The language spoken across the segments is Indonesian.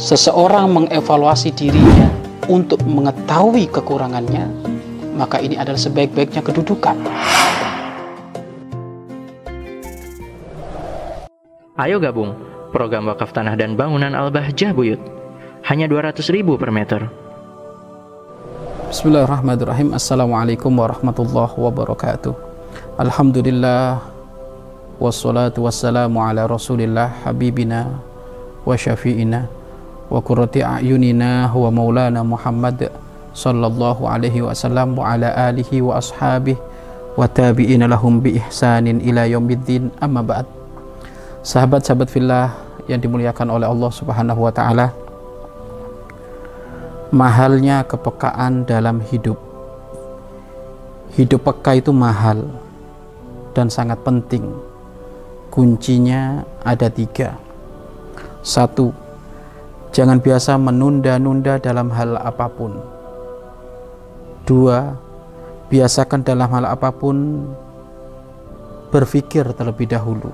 seseorang mengevaluasi dirinya untuk mengetahui kekurangannya, maka ini adalah sebaik-baiknya kedudukan. Ayo gabung program wakaf tanah dan bangunan Al-Bahjah Buyut. Hanya 200 ribu per meter. Bismillahirrahmanirrahim. Assalamualaikum warahmatullahi wabarakatuh. Alhamdulillah wassalatu wassalamu ala rasulillah habibina wa syafi'ina wa maulana Muhammad sallallahu alaihi wasallam wa ala alihi wa ashabihi wa tabi'ina lahum bi ihsanin ila yaumiddin. Amma ba'd. Sahabat-sahabat fillah yang dimuliakan oleh Allah Subhanahu wa taala mahalnya kepekaan dalam hidup. Hidup peka itu mahal dan sangat penting. Kuncinya ada tiga. Satu Jangan biasa menunda-nunda dalam hal apa pun. Dua, biasakan dalam hal apa pun berpikir terlebih dahulu.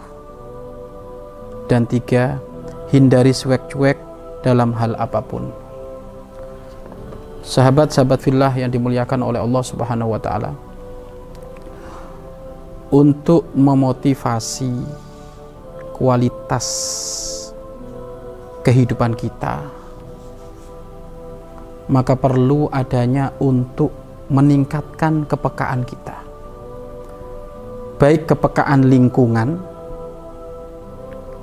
Dan tiga, hindari cuek-cuek dalam hal apa pun. Sahabat-sahabat fillah yang dimuliakan oleh Allah Subhanahu wa taala. Untuk memotivasi kualitas kehidupan kita maka perlu adanya untuk meningkatkan kepekaan kita. Baik kepekaan lingkungan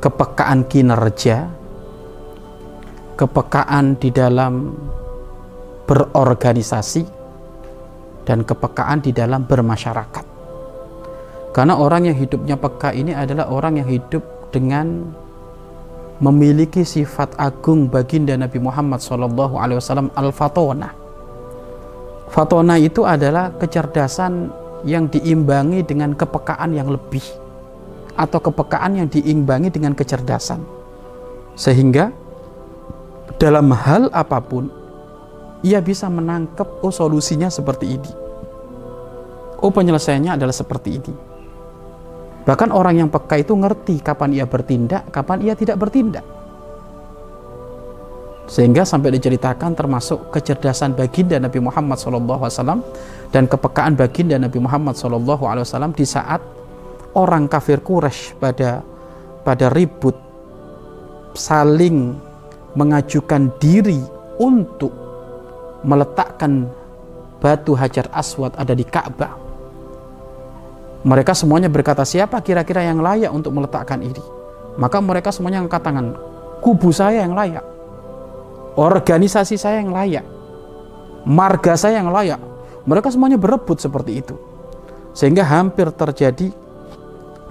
kepekaan kinerja kepekaan di dalam berorganisasi dan kepekaan di dalam bermasyarakat. Karena orang yang hidupnya peka ini adalah orang yang hidup dengan memiliki sifat agung baginda Nabi Muhammad SAW al-fatona. Fatona itu adalah kecerdasan yang diimbangi dengan kepekaan yang lebih atau kepekaan yang diimbangi dengan kecerdasan. Sehingga dalam hal apa pun ia bisa menangkap oh solusinya seperti ini. Oh penyelesaiannya adalah seperti ini Bahkan orang yang peka itu ngerti kapan ia bertindak, kapan ia tidak bertindak. Sehingga sampai diceritakan termasuk kecerdasan baginda Nabi Muhammad SAW dan kepekaan baginda Nabi Muhammad SAW di saat orang kafir Quraisy pada pada ribut saling mengajukan diri untuk meletakkan batu hajar aswad ada di Ka'bah mereka semuanya berkata, siapa kira-kira yang layak untuk meletakkan ini? Maka mereka semuanya angkat tangan. Kubu saya yang layak. Organisasi saya yang layak. Marga saya yang layak. Mereka semuanya berebut seperti itu. Sehingga hampir terjadi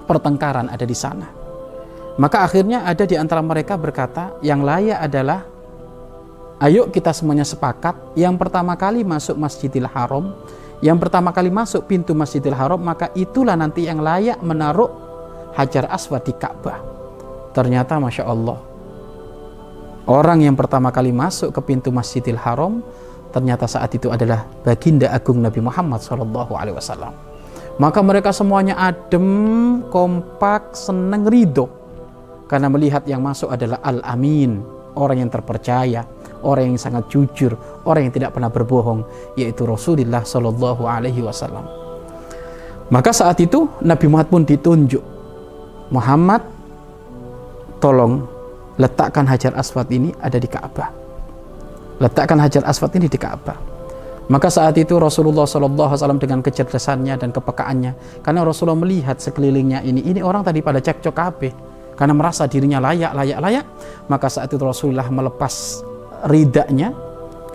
pertengkaran ada di sana. Maka akhirnya ada di antara mereka berkata, yang layak adalah ayo kita semuanya sepakat yang pertama kali masuk Masjidil Haram yang pertama kali masuk pintu Masjidil Haram maka itulah nanti yang layak menaruh hajar aswad di Ka'bah. Ternyata Masya Allah orang yang pertama kali masuk ke pintu Masjidil Haram ternyata saat itu adalah baginda agung Nabi Muhammad SAW maka mereka semuanya adem, kompak, senang, ridho. Karena melihat yang masuk adalah Al-Amin orang yang terpercaya orang yang sangat jujur, orang yang tidak pernah berbohong, yaitu Rasulullah Shallallahu Alaihi Wasallam. Maka saat itu Nabi Muhammad pun ditunjuk, Muhammad, tolong letakkan hajar aswad ini ada di Ka'bah. Letakkan hajar aswad ini di Ka'bah. Maka saat itu Rasulullah SAW dengan kecerdasannya dan kepekaannya, karena Rasulullah melihat sekelilingnya ini, ini orang tadi pada cekcok kabeh, karena merasa dirinya layak, layak, layak, maka saat itu Rasulullah melepas ridaknya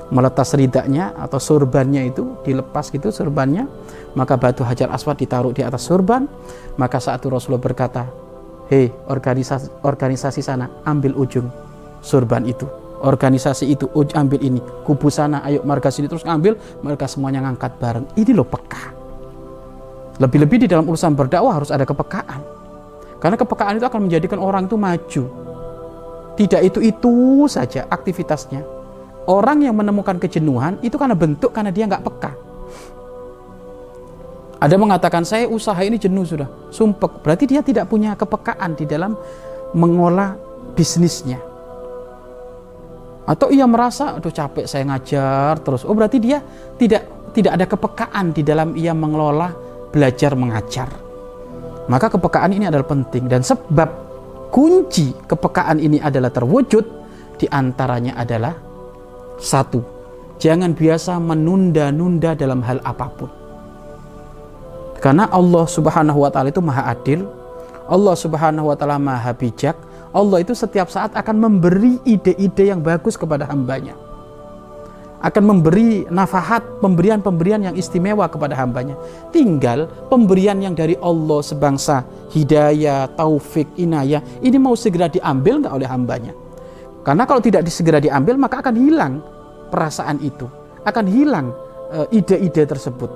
meletas ridaknya atau surbannya itu dilepas gitu surbannya maka batu hajar aswad ditaruh di atas surban maka saat itu Rasulullah berkata hei organisasi, organisasi sana ambil ujung surban itu. Organisasi itu uj, ambil ini. Kubu sana ayo marga sini. Terus ambil mereka semuanya ngangkat bareng. Ini loh peka. Lebih-lebih di dalam urusan berdakwah harus ada kepekaan karena kepekaan itu akan menjadikan orang itu maju tidak itu-itu saja aktivitasnya. Orang yang menemukan kejenuhan itu karena bentuk karena dia nggak peka. Ada mengatakan saya usaha ini jenuh sudah, sumpek. Berarti dia tidak punya kepekaan di dalam mengolah bisnisnya. Atau ia merasa, aduh capek saya ngajar terus. Oh berarti dia tidak tidak ada kepekaan di dalam ia mengelola belajar mengajar. Maka kepekaan ini adalah penting dan sebab kunci kepekaan ini adalah terwujud di antaranya adalah satu, jangan biasa menunda-nunda dalam hal apa pun. Karena Allah Subhanahu wa taala itu Maha Adil, Allah Subhanahu wa taala Maha Bijak, Allah itu setiap saat akan memberi ide-ide yang bagus kepada hambanya. Akan memberi nafahat, pemberian-pemberian yang istimewa kepada hambanya. Tinggal pemberian yang dari Allah sebangsa hidayah, taufik, inayah, ini mau segera diambil nggak oleh hambanya. Karena kalau tidak segera diambil maka akan hilang perasaan itu. Akan hilang eh, ide-ide tersebut.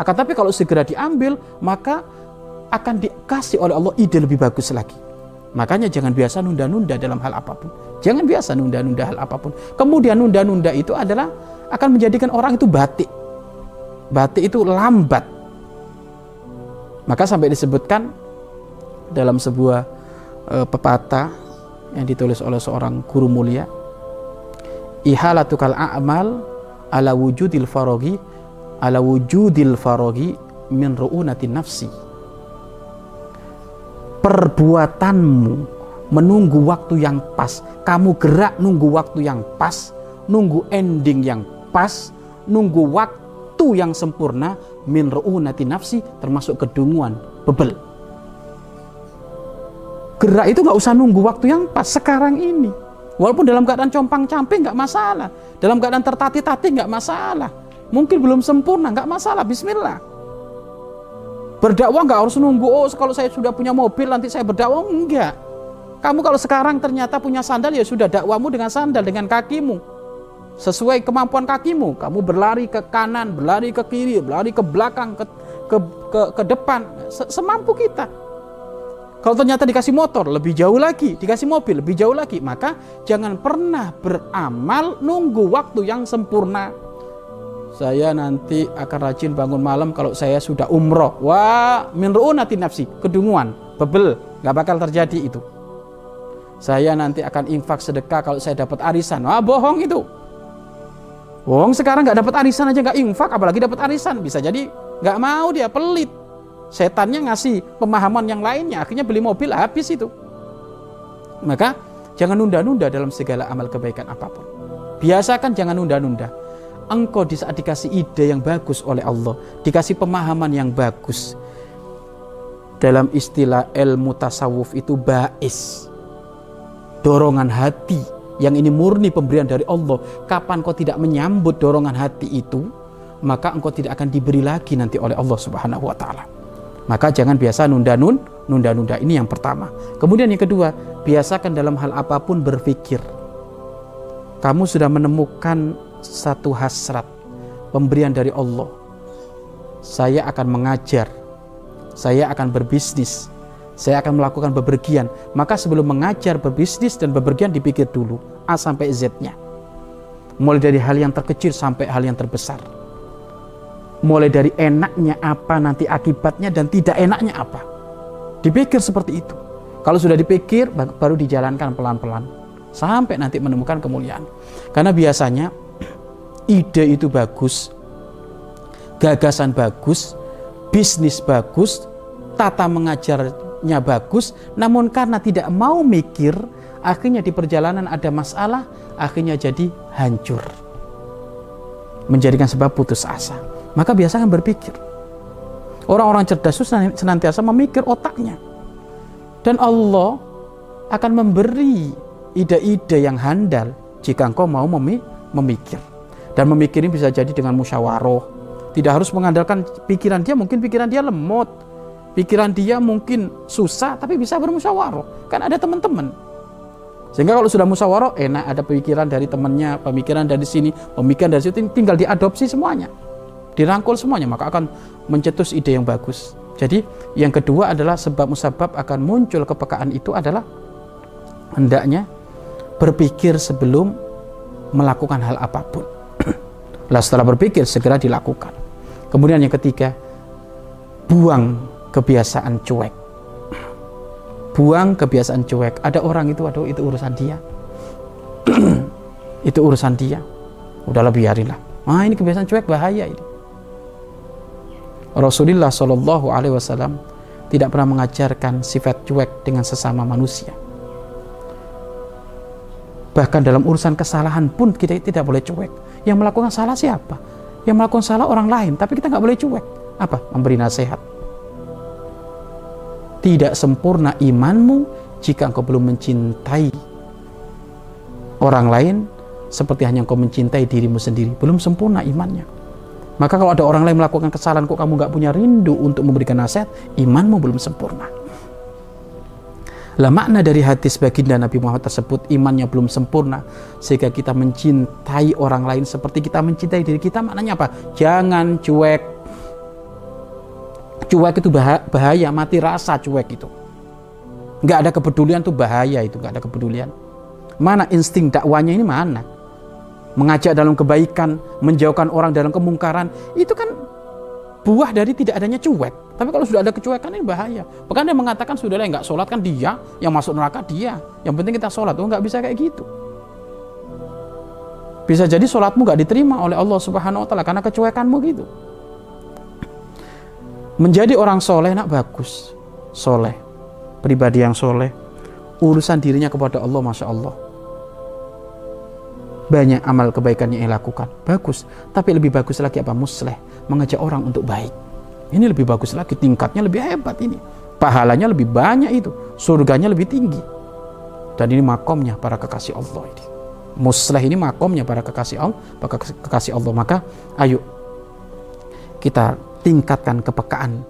Akan tapi kalau segera diambil maka akan dikasih oleh Allah ide lebih bagus lagi. Makanya jangan biasa nunda-nunda dalam hal apa pun. Jangan biasa nunda-nunda hal apa pun. Kemudian nunda-nunda itu adalah akan menjadikan orang itu batik. Batik itu lambat. Maka sampai disebutkan dalam sebuah e, pepatah yang ditulis oleh seorang guru mulia, ihalatukal a'mal ala wujudil farogi ala wujudil farogi min ru'unatin nafsi perbuatanmu menunggu waktu yang pas. Kamu gerak nunggu waktu yang pas, nunggu ending yang pas, nunggu waktu yang sempurna min ru'unati nafsi termasuk kedunguan, bebel. Gerak itu nggak usah nunggu waktu yang pas sekarang ini. Walaupun dalam keadaan compang-camping nggak masalah, dalam keadaan tertati-tati nggak masalah. Mungkin belum sempurna nggak masalah. Bismillah. Berdakwah nggak harus nunggu, oh kalau saya sudah punya mobil nanti saya berdakwah. Enggak. Kamu kalau sekarang ternyata punya sandal ya sudah dakwamu dengan sandal, dengan kakimu. Sesuai kemampuan kakimu. Kamu berlari ke kanan, berlari ke kiri, berlari ke belakang, ke, ke, ke, ke depan. Semampu kita. Kalau ternyata dikasih motor lebih jauh lagi, dikasih mobil lebih jauh lagi, maka jangan pernah beramal nunggu waktu yang sempurna saya nanti akan rajin bangun malam kalau saya sudah umroh. Wah, min ru'unati nafsi, kedunguan, bebel, nggak bakal terjadi itu. Saya nanti akan infak sedekah kalau saya dapat arisan. Wah, bohong itu. Bohong sekarang nggak dapat arisan aja nggak infak, apalagi dapat arisan. Bisa jadi nggak mau dia pelit. Setannya ngasih pemahaman yang lainnya, akhirnya beli mobil habis itu. Maka jangan nunda-nunda dalam segala amal kebaikan apa pun. Biasakan jangan nunda-nunda engkau di saat dikasih ide yang bagus oleh Allah, dikasih pemahaman yang bagus. Dalam istilah ilmu tasawuf itu bais. Dorongan hati yang ini murni pemberian dari Allah. Kapan kau tidak menyambut dorongan hati itu, maka engkau tidak akan diberi lagi nanti oleh Allah Subhanahu wa taala. Maka jangan biasa nunda-nun, nunda-nunda ini yang pertama. Kemudian yang kedua, biasakan dalam hal apa pun berpikir. Kamu sudah menemukan satu hasrat pemberian dari Allah. Saya akan mengajar, saya akan berbisnis, saya akan melakukan bepergian. Maka sebelum mengajar, berbisnis dan bepergian dipikir dulu A sampai Z-nya. Mulai dari hal yang terkecil sampai hal yang terbesar. Mulai dari enaknya apa nanti akibatnya dan tidak enaknya apa. Dipikir seperti itu. Kalau sudah dipikir baru dijalankan pelan-pelan sampai nanti menemukan kemuliaan. Karena biasanya ide itu bagus, gagasan bagus, bisnis bagus, tata mengajarnya bagus, namun karena tidak mau mikir, akhirnya di perjalanan ada masalah, akhirnya jadi hancur. Menjadikan sebab putus asa. Maka biasakan berpikir. Orang-orang cerdas itu senantiasa memikir otaknya. Dan Allah akan memberi ide-ide yang handal jika engkau mau memikir. Dan memikir ini bisa jadi dengan musyawarah. Tidak harus mengandalkan pikiran dia, mungkin pikiran dia lemot. Pikiran dia mungkin susah, tapi bisa bermusyawarah. Kan ada teman-teman. Sehingga kalau sudah musyawarah, enak ada pemikiran dari temannya, pemikiran dari sini, pemikiran dari situ, tinggal diadopsi semuanya. Dirangkul semuanya, maka akan mencetus ide yang bagus. Jadi yang kedua adalah sebab musabab akan muncul kepekaan itu adalah hendaknya berpikir sebelum melakukan hal apa pun. Lah setelah berpikir segera dilakukan. Kemudian yang ketiga, buang kebiasaan cuek. Buang kebiasaan cuek. Ada orang itu, aduh itu urusan dia. itu urusan dia. Udahlah biarinlah ah ini kebiasaan cuek bahaya ini. Rasulullah Shallallahu Alaihi Wasallam tidak pernah mengajarkan sifat cuek dengan sesama manusia. Bahkan dalam urusan kesalahan pun kita tidak boleh cuek. Yang melakukan salah siapa? Yang melakukan salah orang lain tapi kita nggak boleh cuek. Apa? Memberi nasihat tidak sempurna imanmu jika engkau belum mencintai orang lain seperti hanya engkau mencintai dirimu sendiri. Belum sempurna imannya. Maka kalau ada orang lain melakukan kesalahan kok kamu nggak punya rindu untuk memberikan nasihat? Imanmu belum sempurna. Lah makna dari hadis baginda Nabi Muhammad tersebut imannya belum sempurna sehingga kita mencintai orang lain seperti kita mencintai diri kita. Maknanya apa? Jangan cuek. Cuek itu bahaya, mati rasa cuek itu. Nggak ada kepedulian tuh bahaya itu, nggak ada kepedulian. Mana insting dakwanya ini mana? Mengajak dalam kebaikan, menjauhkan orang dalam kemungkaran, itu kan buah dari tidak adanya cuek. Tapi kalau sudah ada kecuekan ini bahaya. Bahkan dia mengatakan sudah yang nggak sholat kan dia, yang masuk neraka dia. Yang penting kita sholat. Oh nggak bisa kayak gitu. Bisa jadi sholatmu nggak diterima oleh Allah Subhanahu Wa Taala karena kecuekanmu gitu. Menjadi orang soleh nak bagus, soleh, pribadi yang soleh, urusan dirinya kepada Allah, masya Allah. Banyak amal kebaikan yang ia lakukan. Bagus. Tapi lebih bagus lagi apa? Musleh. Mengajak orang untuk baik. Ini lebih bagus lagi. Tingkatnya lebih hebat ini. Pahalanya lebih banyak itu. Surganya lebih tinggi. Dan ini makomnya para kekasih Allah ini. Musleh ini makomnya para kekasih Allah para kekasih Allah. Maka ayo kita tingkatkan kepekaan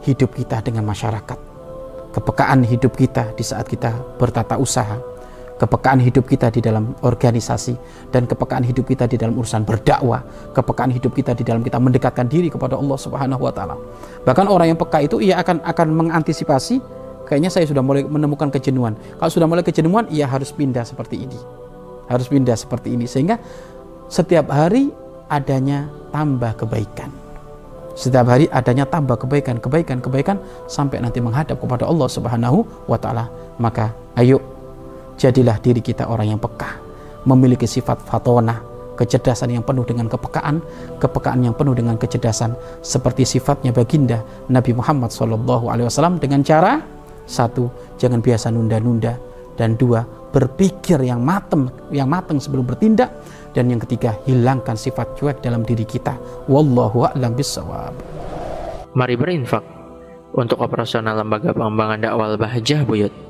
hidup kita dengan masyarakat kepekaan hidup kita di saat kita bertata usaha kepekaan hidup kita di dalam organisasi dan kepekaan hidup kita di dalam urusan berdakwah, kepekaan hidup kita di dalam kita mendekatkan diri kepada Allah Subhanahu wa taala. Bahkan orang yang peka itu ia akan akan mengantisipasi kayaknya saya sudah mulai menemukan kejenuhan. Kalau sudah mulai kejenuhan, ia harus pindah seperti ini. Harus pindah seperti ini sehingga setiap hari adanya tambah kebaikan. Setiap hari adanya tambah kebaikan, kebaikan, kebaikan sampai nanti menghadap kepada Allah Subhanahu wa taala. Maka ayo jadilah diri kita orang yang peka, memiliki sifat fatona, kecerdasan yang penuh dengan kepekaan, kepekaan yang penuh dengan kecerdasan, seperti sifatnya baginda Nabi Muhammad SAW dengan cara satu, jangan biasa nunda-nunda, dan dua, berpikir yang matang, yang matang sebelum bertindak, dan yang ketiga, hilangkan sifat cuek dalam diri kita. Wallahu a'lam bishawab. Mari berinfak untuk operasional lembaga pengembangan dakwah Bahjah Buyut.